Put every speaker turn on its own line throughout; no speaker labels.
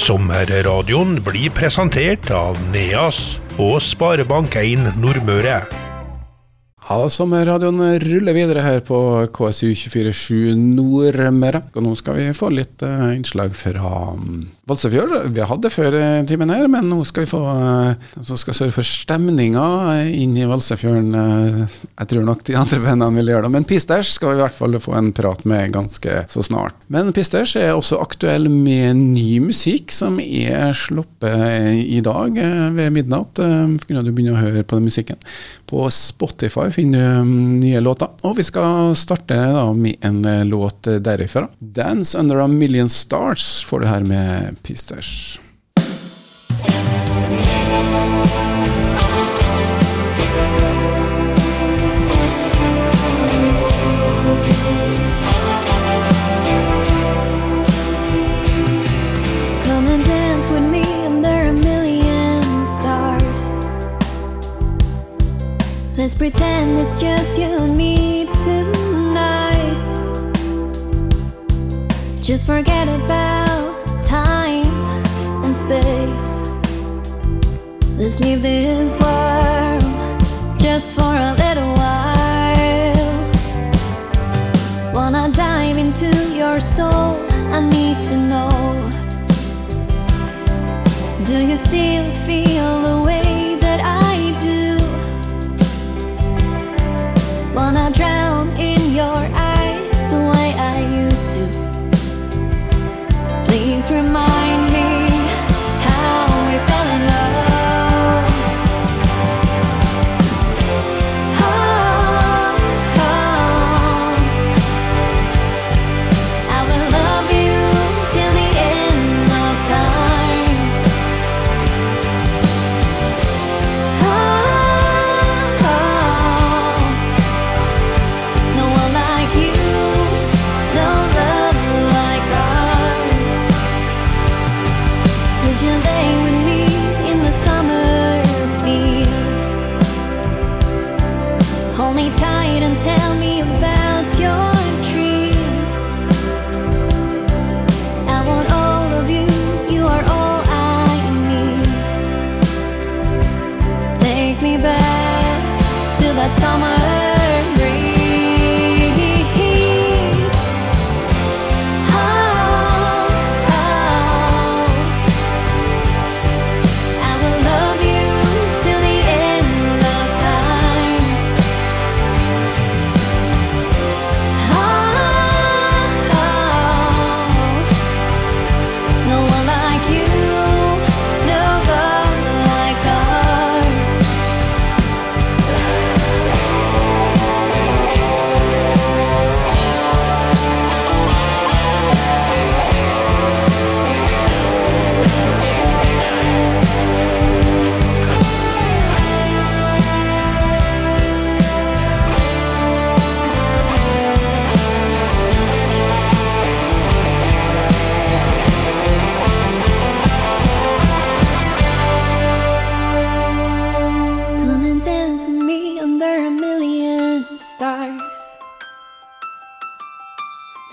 Sommerradioen blir presentert av NEAS og Sparebank1 Nordmøre.
Ja, Sommerradioen ruller videre her på KSU247 Nordmøre. Og nå skal vi få litt uh, innslag fra um, Valsefjord. Vi hadde før uh, timen her, men nå skal vi få de som skal sørge for stemninga inn i Valsefjorden. jeg tror nok de andre bandene vil gjøre det. Men Pisters skal vi i hvert fall få en prat med ganske så snart. Men Pisters er også aktuell med ny musikk som er sluppet i dag ved midnatt. kunne du begynne å høre på den musikken. På Spotify finner du nye låter, og vi skal starte da med en låt derifra. 'Dance Under A Million Stars' får du her med Pisters.
Let's this world just for a little while. Wanna dive into your soul? I need to know. Do you still feel me tight and tell me about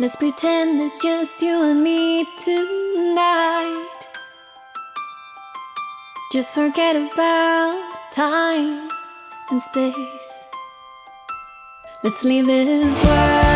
Let's pretend it's just you and me tonight. Just forget about time and space. Let's leave this world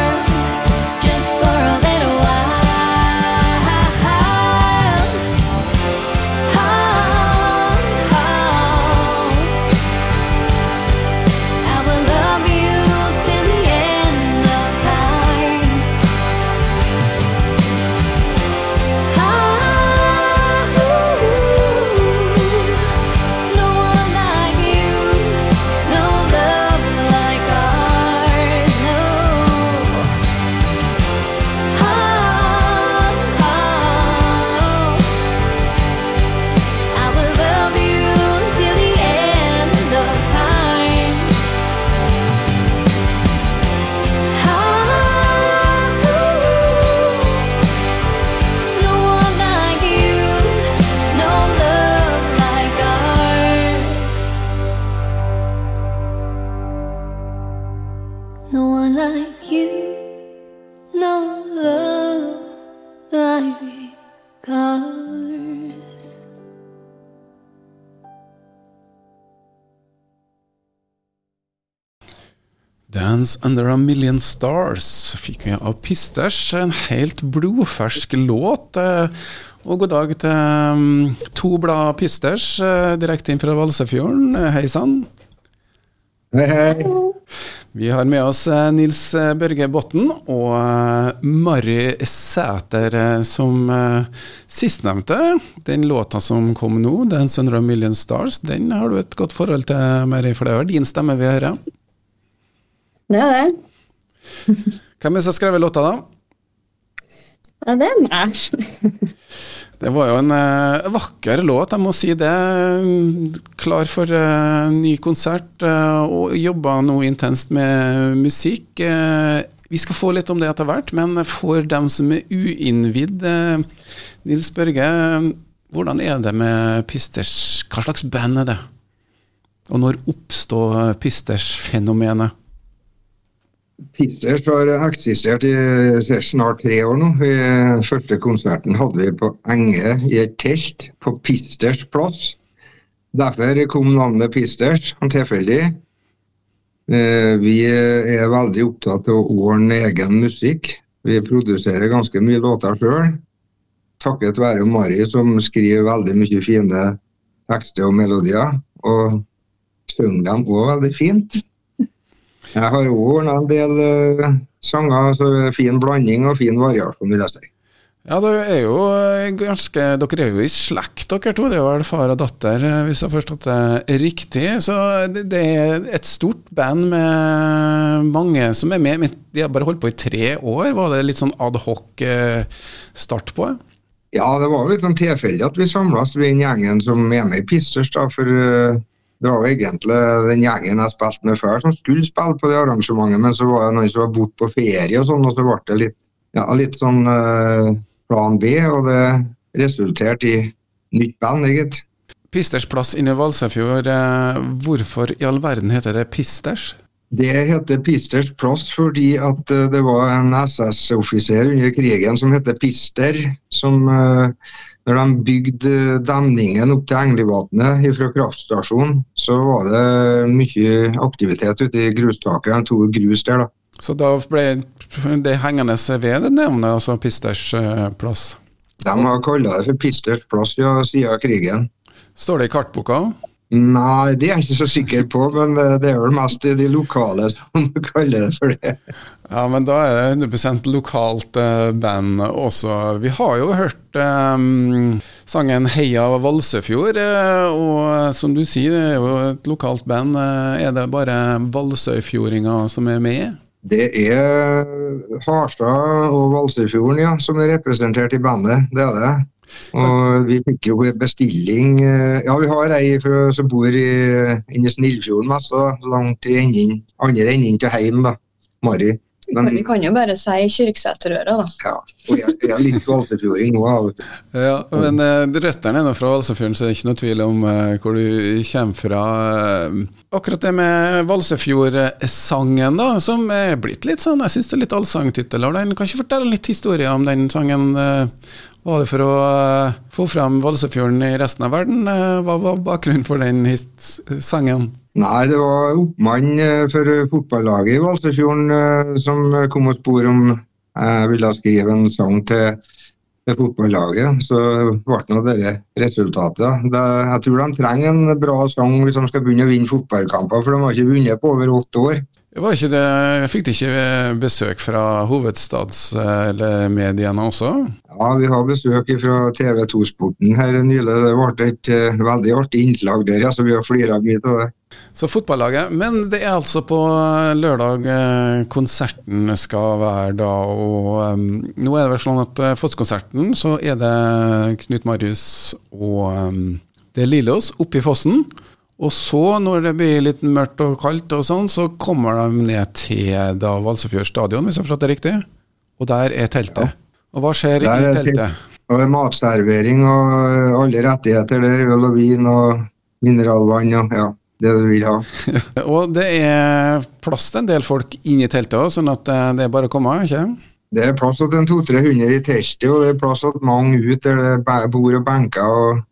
'Dance Under A Million Stars' fikk vi av Pisters. En helt blodfersk låt. eh, Og god dag til mm, to blad Pisters, eh, direkte inn fra Valsefjorden. Eh, Hei sann.
Hei, hei.
Vi har med oss Nils Børge Botten og Mari Sæter som sistnevnte. Den låta som kom nå, 'Dance Under A Million Stars', den har du et godt forhold til, Mari, for det er din stemme vi hører?
Det er det.
Hvem er det som har skrevet låta, da?
Ja, det er meg.
Det var jo en eh, vakker låt, jeg må si det. Klar for eh, ny konsert, eh, og jobba nå intenst med musikk. Eh, vi skal få litt om det etter hvert, men for dem som er uinnvidd, eh, Nils Børge, hvordan er det med Pisters? Hva slags band er det? Og når oppstod Pisters-fenomenet?
Pizzers har eksistert i snart tre år nå. I første konserten hadde vi på Enge i et telt på Pisters plass. Derfor kom navnet Pisters, tilfeldig. Eh, Vi er veldig opptatt av ordne egen musikk. Vi produserer ganske mye låter sjøl. Takket være Mari, som skriver veldig mye fine tekster og melodier. Og synger dem òg veldig fint. Jeg har òg ordna en del uh, sanger, så det er fin blanding og fin variasjon, vil jeg si.
Ja, dere er jo eh, ganske Dere er jo i slekt, dere to. Det er vel far og datter, eh, hvis jeg har forstått det riktig. Så det det er et stort band med mange som er med. De har bare holdt på i tre år. Var det litt sånn adhoc start på?
Ja, det var litt sånn tilfeldig at vi samles, vi den gjengen som er med i Pissers. da, for eh, det var jo egentlig den gjengen jeg spilte med før som skulle spille på det arrangementet, men så var det noen som var borte på ferie og sånn, og så ble det litt, ja, litt sånn uh, plan B, og det resulterte i nytt band, egentlig.
Pisters plass inne i Valsøyfjord, eh, hvorfor i all verden heter det Pisters?
Det heter Pisters plass fordi at eh, det var en SS-offiser under krigen som heter Pister, som eh, når de bygde demningen opp til Englivatnet fra kraftstasjonen, så var det mye aktivitet ute i grustakeren. De tok grus der, da.
Så da ble det hengende ved det navnet, altså Pisters eh, plass.
De har kalla det for Pisters plass ja, siden krigen.
Står det i kartboka?
Nei, det er jeg ikke så sikker på, men eh, det er vel mest de lokale som kaller det for det.
Ja, men da er det 100% lokalt eh, band også. Vi har jo hørt um, sangen 'Heia Valsøyfjord', eh, og som du sier, det er jo et lokalt band. Er det bare valsøyfjordinger som er med?
Det er Harstad og Valsøyfjorden ja, som er representert i bandet. Det er det. Og vi fikk jo bestilling eh, Ja, vi har ei fra, som bor i, inne i Snillfjorden, mest, da, langt i enden, andre enden til heim, da. Mari.
Men vi kan jo bare si Kyrksæterøra, da.
Ja, og jeg, jeg er litt valsefjording nå.
Ja, men uh, røttene er nå fra Valsefjorden, så det er ikke noe tvil om uh, hvor du kommer fra. Eh, Akkurat det med Valsefjord-sangen da, som er blitt litt sånn, jeg syns det er litt allsangtittel. av den. Kan ikke fortelle litt historie om den sangen? eh, Var det for å eh, få frem Valsøyfjorden i resten av verden? Eh, Hva var bakgrunnen for den sangen?
Nei, det var oppmann eh, for fotballaget i Valsøyfjorden som kom og spurte om jeg ville skrive en sang til, til fotballaget. Så ble nå det resultatet. Jeg tror de trenger en bra sang hvis de skal begynne å vinne fotballkamper, for de har ikke vunnet på over åtte år.
Var ikke det, fikk de ikke besøk fra hovedstadsmediene også?
Ja, vi har besøk fra TV 2-sporten her nylig. Det ble et eh, veldig artig innslag der, ja, så vi har flira mye av det.
Så fotballaget. Men det er altså på lørdag eh, konserten skal være da, og um, nå er det vel sånn at eh, Foss-konserten så er det Knut Marius og um, det er Lillos oppe i fossen. Og så, når det blir litt mørkt og kaldt og sånn, så kommer de ned til da Valsefjord stadion, hvis jeg har forstått det riktig. Og der er teltet. Og hva skjer
Der
i teltet?
Og er matservering og eh, alle rettigheter der, øl og vin og mineralvann og ja, det du vil ha.
Og det er plass til en del folk inni teltet òg, sånn at eh, det er bare å komme, ikke
Det er plass til 200-300 i teltet, og det er plass til mange ut der det bord og benker. og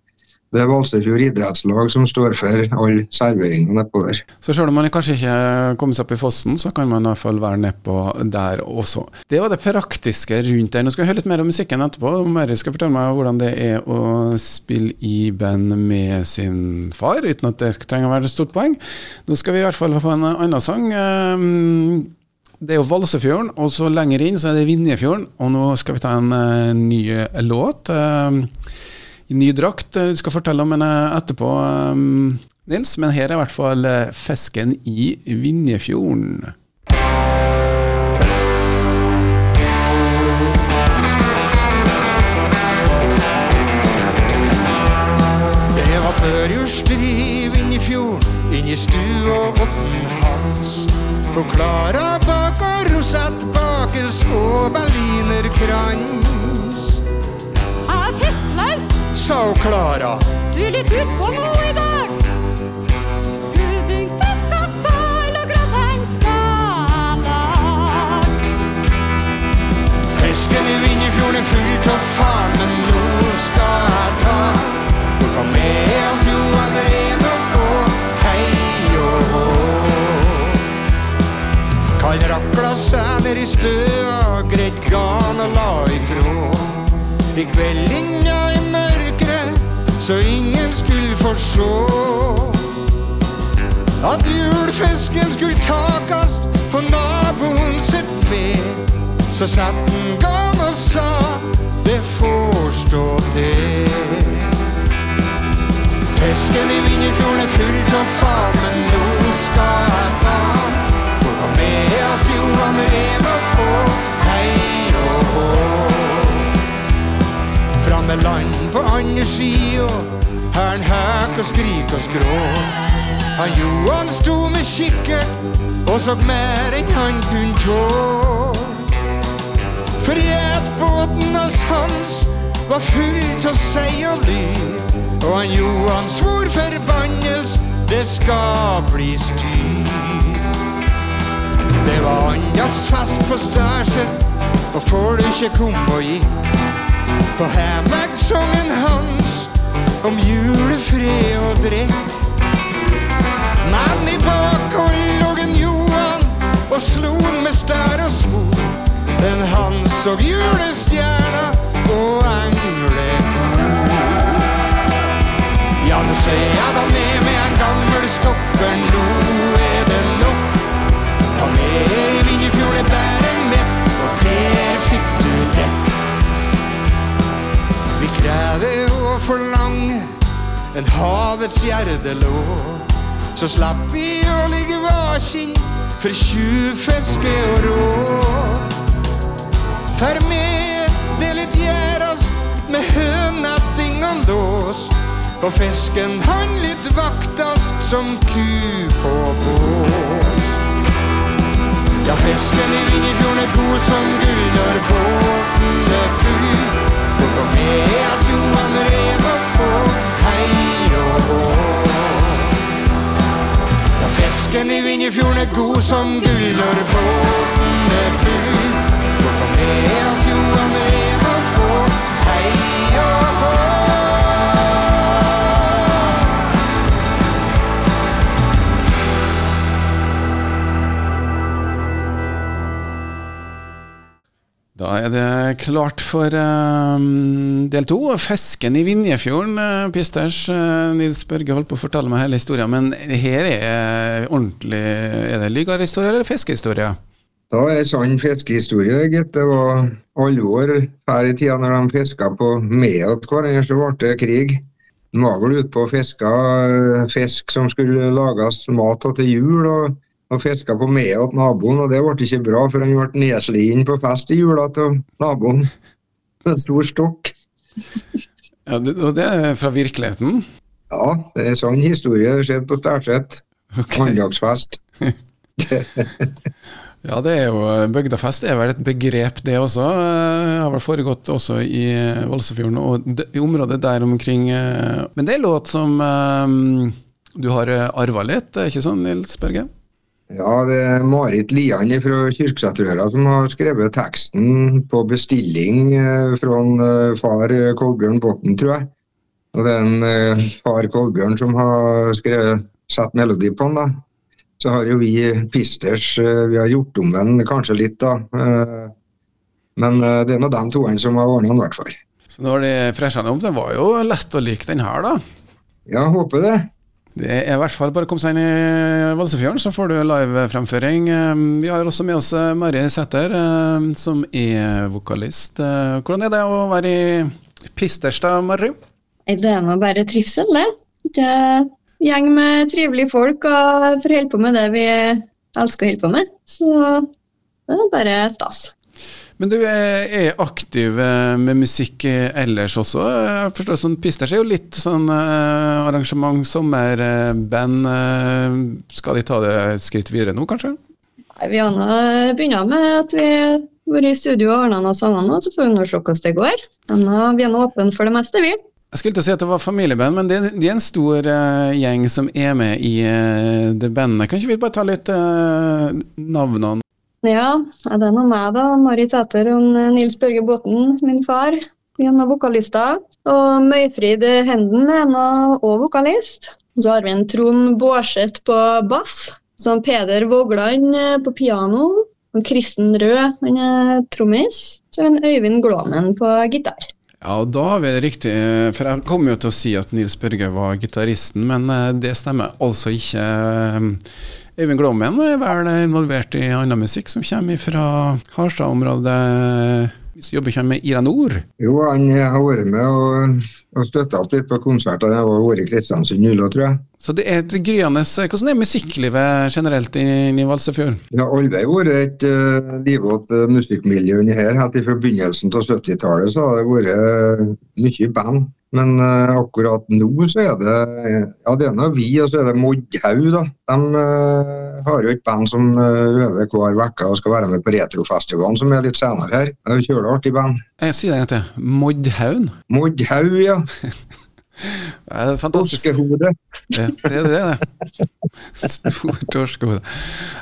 Det er Valsøyfjord idrettslag som står for all serveringa nedpå.
Så selv om man kanskje ikke kommer seg opp i fossen, så kan man i hvert fall være nedpå der også. Det var det praktiske rundt der. Nå skal vi høre litt mer om musikken etterpå. Mary skal fortelle meg hvordan det er å spille i band med sin far, uten at det trenger å være et stort poeng. Nå skal vi i hvert fall få en annen sang. Ehm, Det er jo Valsefjorden, og så lenger inn så er det Vinjefjorden. Og nå skal vi ta en eh, ny låt. I ny drakt. eh, Du skal fortelle om henne etterpå, um, Nils, men her er i hvert fall eh, fisken i Vinjefjorden.
Det var førjulsdriv inn i fjor, inn i stu og åtten hans. Og Klara bak og rosett bakes og berlinerkrans. Sa hun Klara.
Du er litt utpå nå i dag. Pudding, fisk og ball og grateng skal lag.
Fisken i Vinjefjorden er full av faen, men nå skal jeg ta. Kom med oss Johan Ren og få hei og hå. Kall rakla ned i støa, greit gan og la ifrå. I kveld inna i mørket, så ingen skulle sjå. At julefisken skulle takast på naboen sitt med. Så satt en gang og sa det får stå til. Fisken i Vinjefjorden er fullt av faen, men nå skal jeg ta han. Nå kom med oss Johan Ren og få hei og hå. Med land på andre her en høk og skrik og skrå. Han Johan sto med kikkert og så mer enn han kunne tå. For gjetbåten hans hans var full av sei og lyr. Og han Johan svor forbannels, det skal bli styr. Det var andaktsfest på Stærset, og folket kom og gikk. På hemmegsongen hans om julefred og drikk. Men i bakhold lå en Johan og slo den med stær og smo. Men han så julestjerna og englekor. Ja, nå ser jeg da ned med en gammel stokker, nå er det nok. Ta med i det en krever lang forlanger en havets lå. Så slapp vi å ligge vasking for tjuvfiske og råd. For litt gjerdas med hønatting og lås. Og fisken han litt vaktas som ku på bås. Ja, fisken i Vingefjorden er god som gull når båten er full. Gå med oss Johan Ren og få hei og hå. Ja, fisken i Vinjefjorden er god som gull Og båten er full. Gå med oss Johan Ren og få hei og.
Er det klart for eh, del to. Fisken i Vinjefjorden. Uh, Pisters uh, Nils Børge holdt på å fortelle meg hele historien, men her er ordentlig Er det lygarhistorie eller fiskehistorie?
Da er det sann fiskehistorie, gitt. Det var alvor her i tida når de fiska på Meat hverandre, så ble det krig. De var vel ute på og fiska fisk som skulle lages mat til jul, og, og fiska på Meat naboen, og det ble ikke bra, for han ble nedsliten på fest i jula til naboen. En stor stokk.
Ja, det, og det er fra virkeligheten?
Ja, det er sånn historie. Det skjedde på Stærset.
Ok.
Mandagsfest.
Ja, det er jo Bygdafest er vel et begrep, det også. Det har vel foregått også i Valsefjorden og de, i området der omkring. eh. Men det er låt som um, du har arva litt, er ikke sånn, Nils Berge?
Ja, det er Marit Lian fra Kyrksæterøra som har skrevet teksten på bestilling eh, fra eh, far eh, Kolbjørn Botten, tror jeg. Og det er en far Kolbjørn som har skrevet, satt melodi på den. da. Så har jo vi Pisters Vi har gjort om den kanskje litt, da. Men det er nå de toene som har ordna den, i hvert fall.
Så nå har de fresha den om, Det var jo lett å like den her, da.
Ja, håper det.
Det er i hvert fall bare å komme seg inn i Valsefjorden, så får du livefremføring. Eh, Vi har også med oss eh, Mari Sæther, eh, som er vokalist. Eh, Hvordan er det å være i Pisterstad, Mari?
Det er nå bare trivsel, det. Det gjeng med trivelige folk og får holde på med det vi elsker å holde på med. Så det er bare stas.
Men du er er aktiv eh, med musikk eh, ellers også. Jeg forstår sånn Pisters er jo litt sånn eh, arrangement, sommerband. Eh, skal de ta det et skritt videre nå, kanskje?
Nei, Vi har begynt med at vi har vært i studio og ordna noe sammen, så får vi nå se hvordan det går. Men vi er nå åpne for det meste, vi.
Jeg skulle til å si at det var familieband, men det, det er en stor eh, gjeng som er med i eh, det bandet. Kan ikke vi bare ta litt uh, navnene?
Ja, det er noe meg, da. Mari Sæter og Nils Børge Båten, min far. Vi er vokalister. Og Møyfrid Henden er òg vokalist. Så har vi en Trond Bårdseth på bass. Så Peder Vågland eh, på piano. Og Kristen Rød han er trommis. Så har vi en Øyvind Glåmen på gitar.
Ja, og da har vi det riktig, eh, for jeg kom jo til å si at Nils Børge var gitaristen, men eh, det stemmer altså ikke. Øyvind Glommen er vel involvert i annen musikk som kommer fra Harstad-området. Jobber ikke med Ira Nord.
Jo, han har vært med og, og støtta opp litt på konserter. Jeg har vært i Kristiansund nylig, tror jeg.
Så det er et gryende Hvordan er musikklivet generelt i, i Valsøyfjord?
Det har aldri vært et uh, livått uh, musikkmiljø under her. Helt fra begynnelsen av 70-tallet så har det vært uh, mye band. Men uh, akkurat nå så er det ja det er nå vi, og så er det Moddhaug. da. De uh, har jo et band som uh, øver hver uke og skal være med på Retrofestivalen, som er litt senere her. Det er jo kjølig artig band.
Jeg sier det en gang til. Moddhaugen.
Moddhaug, ja.
Er fantastisk.
Torskehode.
Ja, det er det, det. Stor torskehode.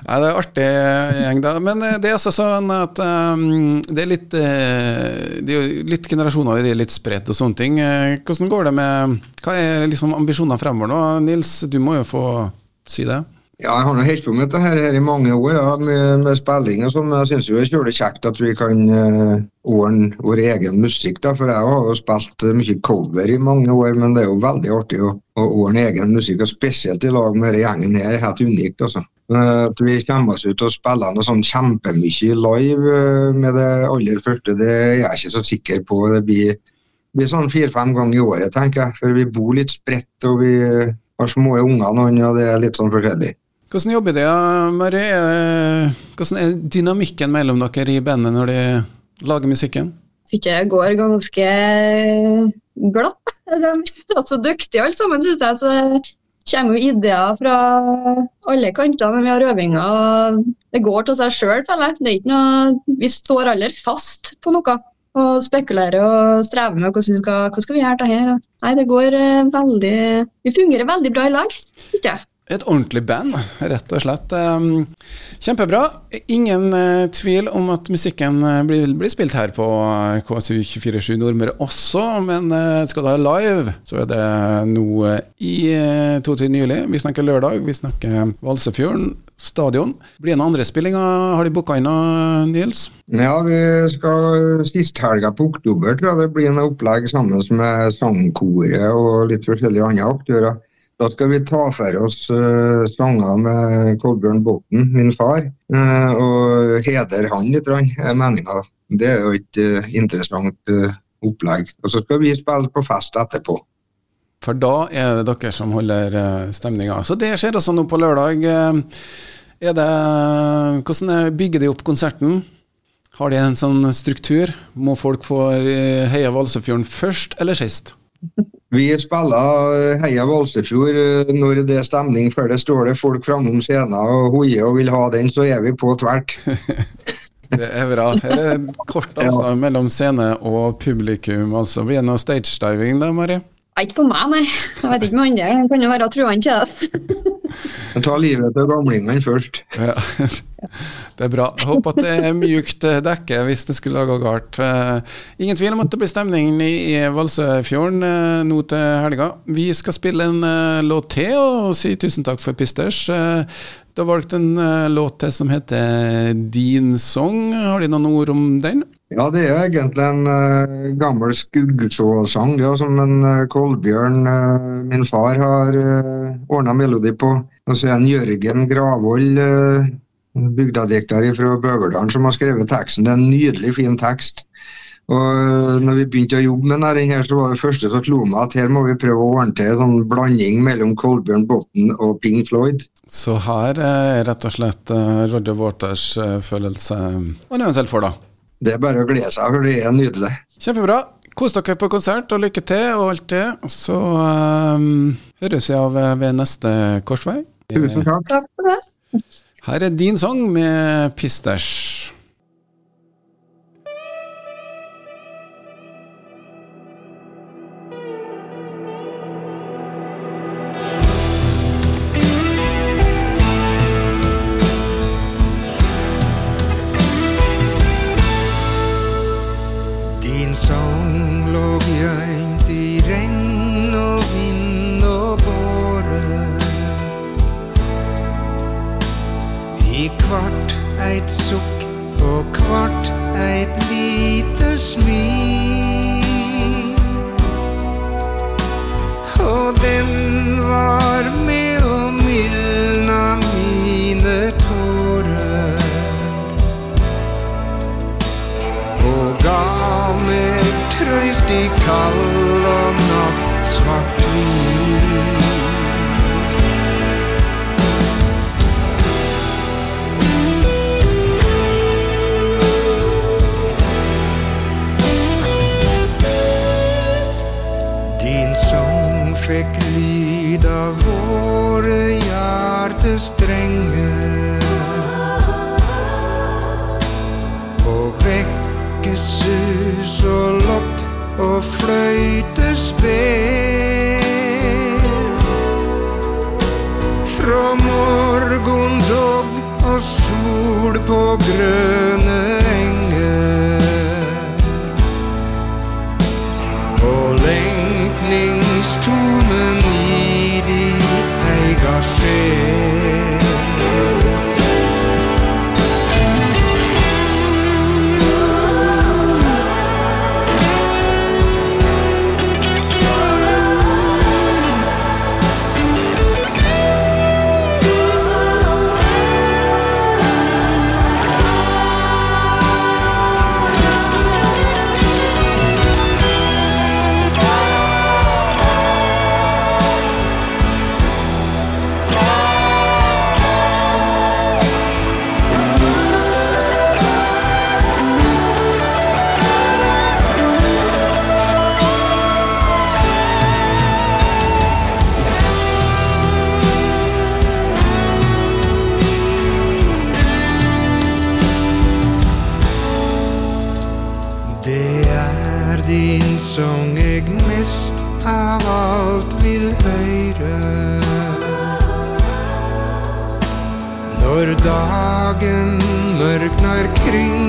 Ja, det er artig gjeng, da. Men eh, det er altså sånn at um, det er litt eh, Det er jo litt generasjoner, det er litt spredt og sånne ting. Eh, Hvordan går det med Hva er liksom ambisjonene fremover nå? Nils, du må jo få si det.
Ja, jeg har nå holdt på med dette her, her i mange år, ja, med, med spilling og sånn. men Jeg syns det er kjølig kjekt at vi kan uh, ordne vår egen musikk. da, For jeg har jo spilt eh, mye cover i mange år, men det er jo veldig artig å, å ordne egen musikk. og Spesielt i lag med denne gjengen her. er Helt unikt, altså. At vi kommer oss ut og spiller noe sånn kjempemye live eh, med det aller første, det er jeg ikke så sikker på. Det blir, blir sånn fire-fem ganger i året, tenker jeg. For vi bor litt spredt, og vi har små unger, noen, og det er litt sånn forskjellig.
Hvordan jobber dere, Mari? Er- Hvordan er dynamikken mellom dere i bandet når de lager musikken?
Syns det går ganske glatt. De er så dyktige alle sammen, syns jeg. Så kommer jo ideer fra alle kanter når vi har øvinger. Det går til seg sjøl, føler jeg. Noe, vi står aldri fast på noe. Og spekulerer og strever med hvordan vi skal, hva skal vi gjøre det her. Nei, det går eh, veldig Vi fungerer veldig bra i lag, syns jeg.
Et ordentlig band, rett og slett. Um, Kjempebra. Ingen eh, tvil om at musikken eh, blir, blir spilt her på eh, KSU247 Nordmøre også, men skal du ha live, så er det noe i eh, 22. juli. Vi snakker lørdag, vi snakker Valsefjorden stadion. Blir det noen andre spillinger? Har de booka inn Nils?
Ja, vi skal sisthelga på oktober, tror jeg det blir en opplegg sammen med sangkoret og litt forskjellige andre aktører. Da skal vi ta for oss uh, sanger med Kolbjørn Botten, min far, uh, og hedre han litt, er meninga. Det er jo et uh, interessant opplegg. Og så skal vi spille på fest etterpå.
For da er det dere som holder uh, stemninga. Så det skjer også nå på lørdag. Er det, hvordan er, bygger de opp konserten? Har de en sånn struktur? Må folk få heie Heia Valsøyfjorden først eller sist?
Vi spiller eh, Heia Valsefjord eh, når det er stemning for det. Står det folk framom scenen og hoier og vil ha den, så er vi på tvert.
Det er bra. Her er kort avstand mellom scene og publikum. altså. Blir det noe stagediving da, Mari?
Ikke på meg, nei. Jeg vet ikke med andre. Det kan jo være truende til det.
Men Ta livet av gamlingene først.
Ja. Det er bra. Jeg håper at det er mjukt dekke hvis det skulle gå galt. Eh, Ingen tvil om at det blir stemning i i Valsøyfjorden eh, nå til helga. Vi skal spille en eh, låt til og si tusen takk for Pisters. Eh, Du har valgt en uh, låt til som heter Din Song. Har de noen ord om den?
Ja, det er egentlig en uh, gammel skuggsjåsang. Det er som en uh, Kolbjørn, uh, min far, har uh, ordna melodi på. Og så er det en Jørgen Gravold, uh, bygdadikter fra Bøverdalen, som har skrevet teksten. Det er en nydelig, fin tekst. Og eh, når vi begynte å jobbe med denne, her, så var det første som slo meg at her må vi prøve å ordne til en sånn blanding mellom Kolbjørn Botten og Pink Floyd.
Så her er rett og slett eh, Roger Waters eh, følelse man eventuelt får, da.
Det er bare å glede seg, for det er nydelig.
Kjempebra. Kos dere på konsert, og lykke til og alt det. Så um, høres vi av eh, ved neste korsvei.
Tusen takk.
Takk for det.
Her er din sang med Pisters.
Dagen mørkner kring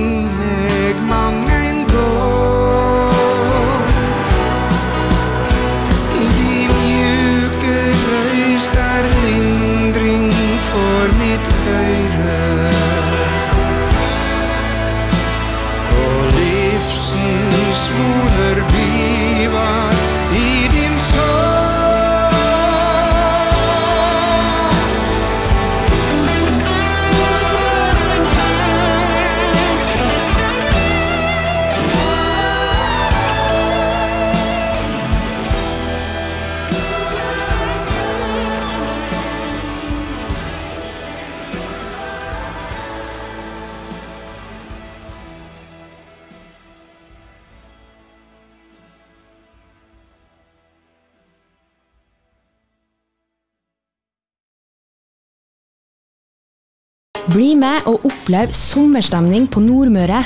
Bli med og opplev sommerstemning på Nordmøre.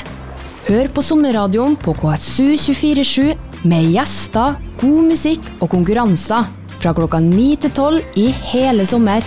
Hør på sommerradioen på KSU247 med gjester, god musikk og konkurranser fra klokka 9 til 12 i hele sommer.